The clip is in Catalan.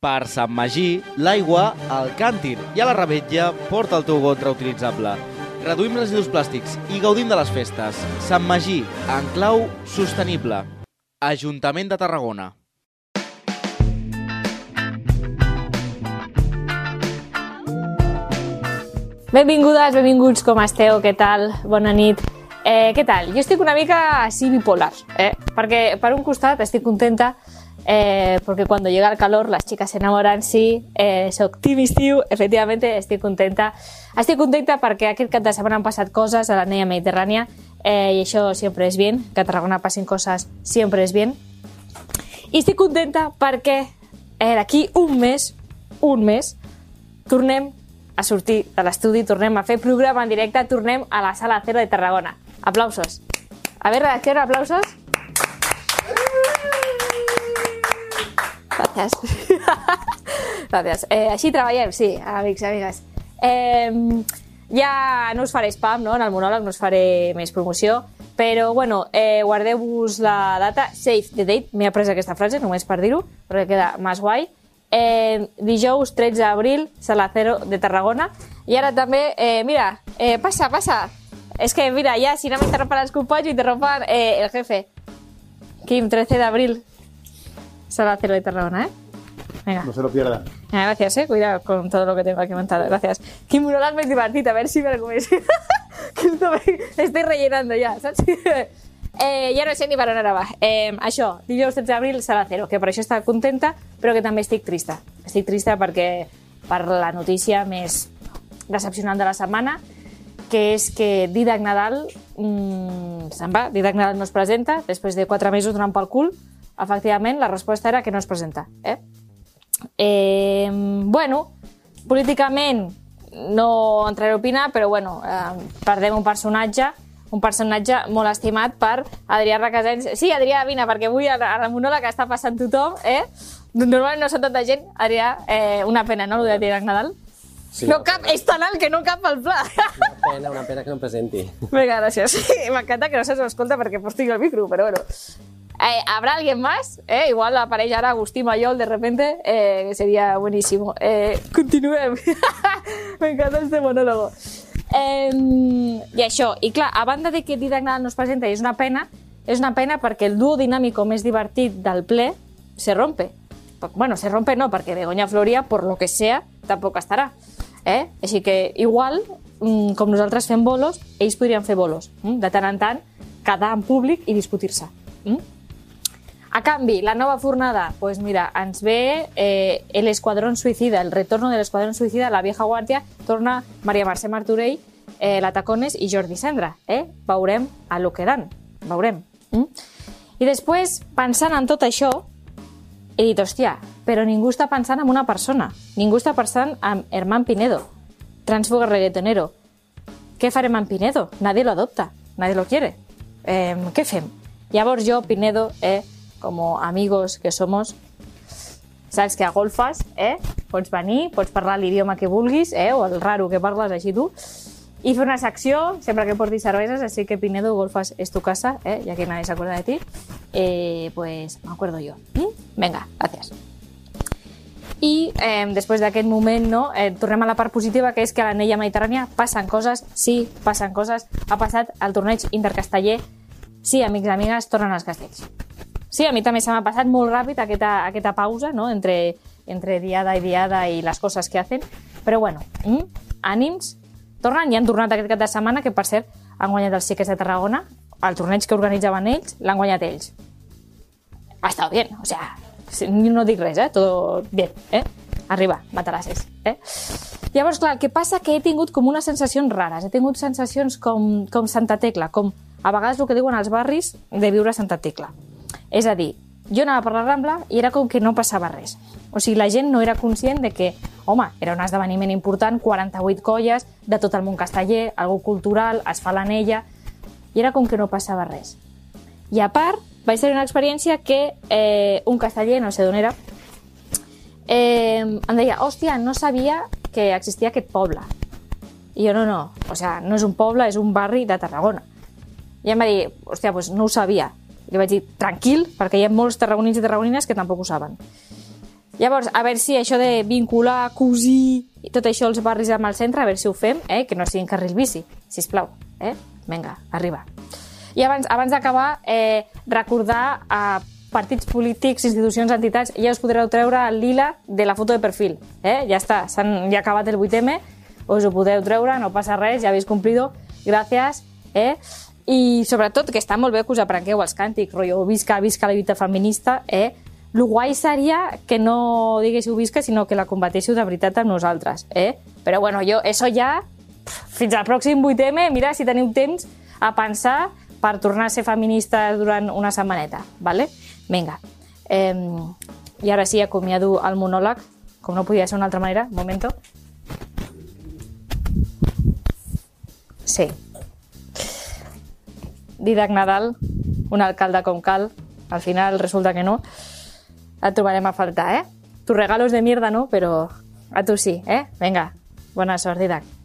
Per Sant Magí, l'aigua al càntir i a la rebetlla porta el teu got reutilitzable. Reduïm residus plàstics i gaudim de les festes. Sant Magí, en clau sostenible. Ajuntament de Tarragona. Benvingudes, benvinguts, com esteu? Què tal? Bona nit. Eh, què tal? Jo estic una mica així bipolar, eh? perquè per un costat estic contenta eh, porque cuando llega el calor las chicas se enamoran, sí, eh, soc team estiu, efectivamente estic contenta. Estic contenta perquè aquest cap de setmana han passat coses a la Neia Mediterrània eh, i això sempre és bien, que a Tarragona passin coses sempre és bien. I estic contenta perquè eh, d'aquí un mes, un mes, tornem a sortir de l'estudi, tornem a fer programa en directe, tornem a la sala cero de Tarragona. Aplausos. A ver, redacción, aplausos. Gràcies. Gràcies. Eh, així treballem, sí, amics i amigues. Eh, ja no us faré spam, no? En el monòleg no us faré més promoció, però, bueno, eh, guardeu-vos la data, save the date, m'he après aquesta frase, només per dir-ho, perquè queda més guai. Eh, dijous 13 d'abril, Sala Cero de Tarragona. I ara també, eh, mira, eh, passa, passa. És que, mira, ja, si no m'interrompen els companys, m'interrompen eh, el jefe. Quim, 13 d'abril, Sala Cero de Tarragona, ¿eh? Venga. No se lo pierdan. Ah, gracias, eh. Cuidado con todo lo que tengo aquí montado. Gracias. Monòleg més divertit, a veure si me lo me... Estoy rellenando ja, saps? Eh, ja no sé ni per on ara va. Eh, això, dijous 13 d'abril, sala cero, que per això està contenta, però que també estic trista. Estic trista perquè per la notícia més decepcionant de la setmana, que és que Didac Nadal mmm, se'n va, Didac Nadal no es presenta, després de quatre mesos donant pel cul, efectivament, la resposta era que no es presenta. Eh? Eh, bueno, políticament no entraré a opinar, però bueno, eh, perdem un personatge un personatge molt estimat per Adrià Requesens. Sí, Adrià, vine, perquè avui a la, monòleg està passant tothom, eh? Normalment no són tanta gent. Adrià, eh, una pena, no?, el de Didac Nadal. Sí, no cap, és tan alt que no cap al pla. Una pena, una pena que no em presenti. Vinga, gràcies. M'encanta que no se'ls escolta perquè porti el micro, però bueno. Eh, ¿Habrá alguien más? Eh, igual apareix ara Agustí Mayol de repente, eh, que sería buenísimo. Eh, continuem. M'encanta este monólogo. I això, i clar, a banda de que Didac Nadal no es presenta i és una pena, és una pena perquè el duo dinàmico més divertit del ple se rompe. Bueno, se rompe no, perquè Begoña Floria, por lo que sea, tampoc estarà. Eh? Així que igual, mm, com nosaltres fem bolos, ells podrien fer bolos. Mm? De tant en tant, quedar en públic i discutir-se. Mm? A canvi, la nova fornada, pues mira, ens ve eh, el Escuadrón Suicida, el retorno del Escuadrón Suicida, la vieja guàrdia, torna Maria Mercè Martorell, eh, la Tacones i Jordi Sendra. Eh? Veurem a lo que dan, veurem. Mm? I després, pensant en tot això, he dit, hòstia, però ningú està pensant en una persona. Ningú està pensant en Herman Pinedo, transfuga reggaetonero. Què farem amb Pinedo? Nadie lo adopta, nadie lo quiere. Eh, què fem? Llavors jo, Pinedo, eh, como amigos que somos, saps que a golfes, eh? Pots venir, pots parlar l'idioma que vulguis, eh? O el raro que parles així tu, i fer una secció sempre que portis cerveses, así que Pinedo, golfes es tu casa, eh? Ya que nadie se acuerda de ti, eh, pues me acuerdo yo. ¿Mm? Venga, gracias. I eh, després d'aquest moment no, eh, tornem a la part positiva, que és que a l'anella mediterrània passen coses, sí, passen coses. Ha passat el torneig intercasteller. Sí, amics i amigues, tornen als castells. Sí, a mi també se m'ha passat molt ràpid aquesta, aquesta pausa no? entre, entre diada i diada i les coses que hacen. Però bueno, mm, ànims, tornen i han tornat aquest cap de setmana, que per cert han guanyat els xiques de Tarragona, el torneig que organitzaven ells, l'han guanyat ells. Ha estat bé, o sea, no dic res, eh? Tot bé, eh? Arriba, matalasses, eh? Llavors, clar, el que passa que he tingut com unes sensacions rares, he tingut sensacions com, com Santa Tecla, com a vegades el que diuen als barris de viure a Santa Tecla. És a dir, jo anava per la Rambla i era com que no passava res. O sigui, la gent no era conscient de que, home, era un esdeveniment important, 48 colles de tot el món casteller, algo cultural, es fa l'anella, i era com que no passava res. I a part, vaig tenir una experiència que eh, un casteller, no sé d'on era, eh, em deia, hòstia, no sabia que existia aquest poble. I jo, no, no, o sea, no és un poble, és un barri de Tarragona. I em va dir, hòstia, pues no ho sabia. Li vaig dir, tranquil, perquè hi ha molts tarragonins i tarragonines que tampoc ho saben. Llavors, a veure si això de vincular, cosir i tot això els barris amb el centre, a veure si ho fem, eh? que no siguin carrils bici, si plau. Eh? Vinga, arriba. I abans, abans d'acabar, eh, recordar a partits polítics, institucions, entitats, ja us podreu treure el lila de la foto de perfil. Eh? Ja està, ja ha acabat el 8M, us ho podeu treure, no passa res, ja habéis cumplido, gràcies. Eh? I sobretot que està molt bé que us aprengueu els càntics, rotllo, visca, visca la lluita feminista, eh? El guai seria que no diguéssiu visca, sinó que la combatéssiu de veritat amb nosaltres, eh? Però bueno, jo, això ja, fins al pròxim 8M, mira, si teniu temps a pensar per tornar a ser feminista durant una setmaneta, ¿vale? Vinga. Eh, I ara sí, acomiado el monòleg, com no podia ser d'una altra manera. Momento. Sí. Didac Nadal, un alcalde com cal, al final resulta que no, et trobarem a faltar, eh? Tus regalos de mierda no, però a tu sí, eh? Vinga, bona sort, Didac.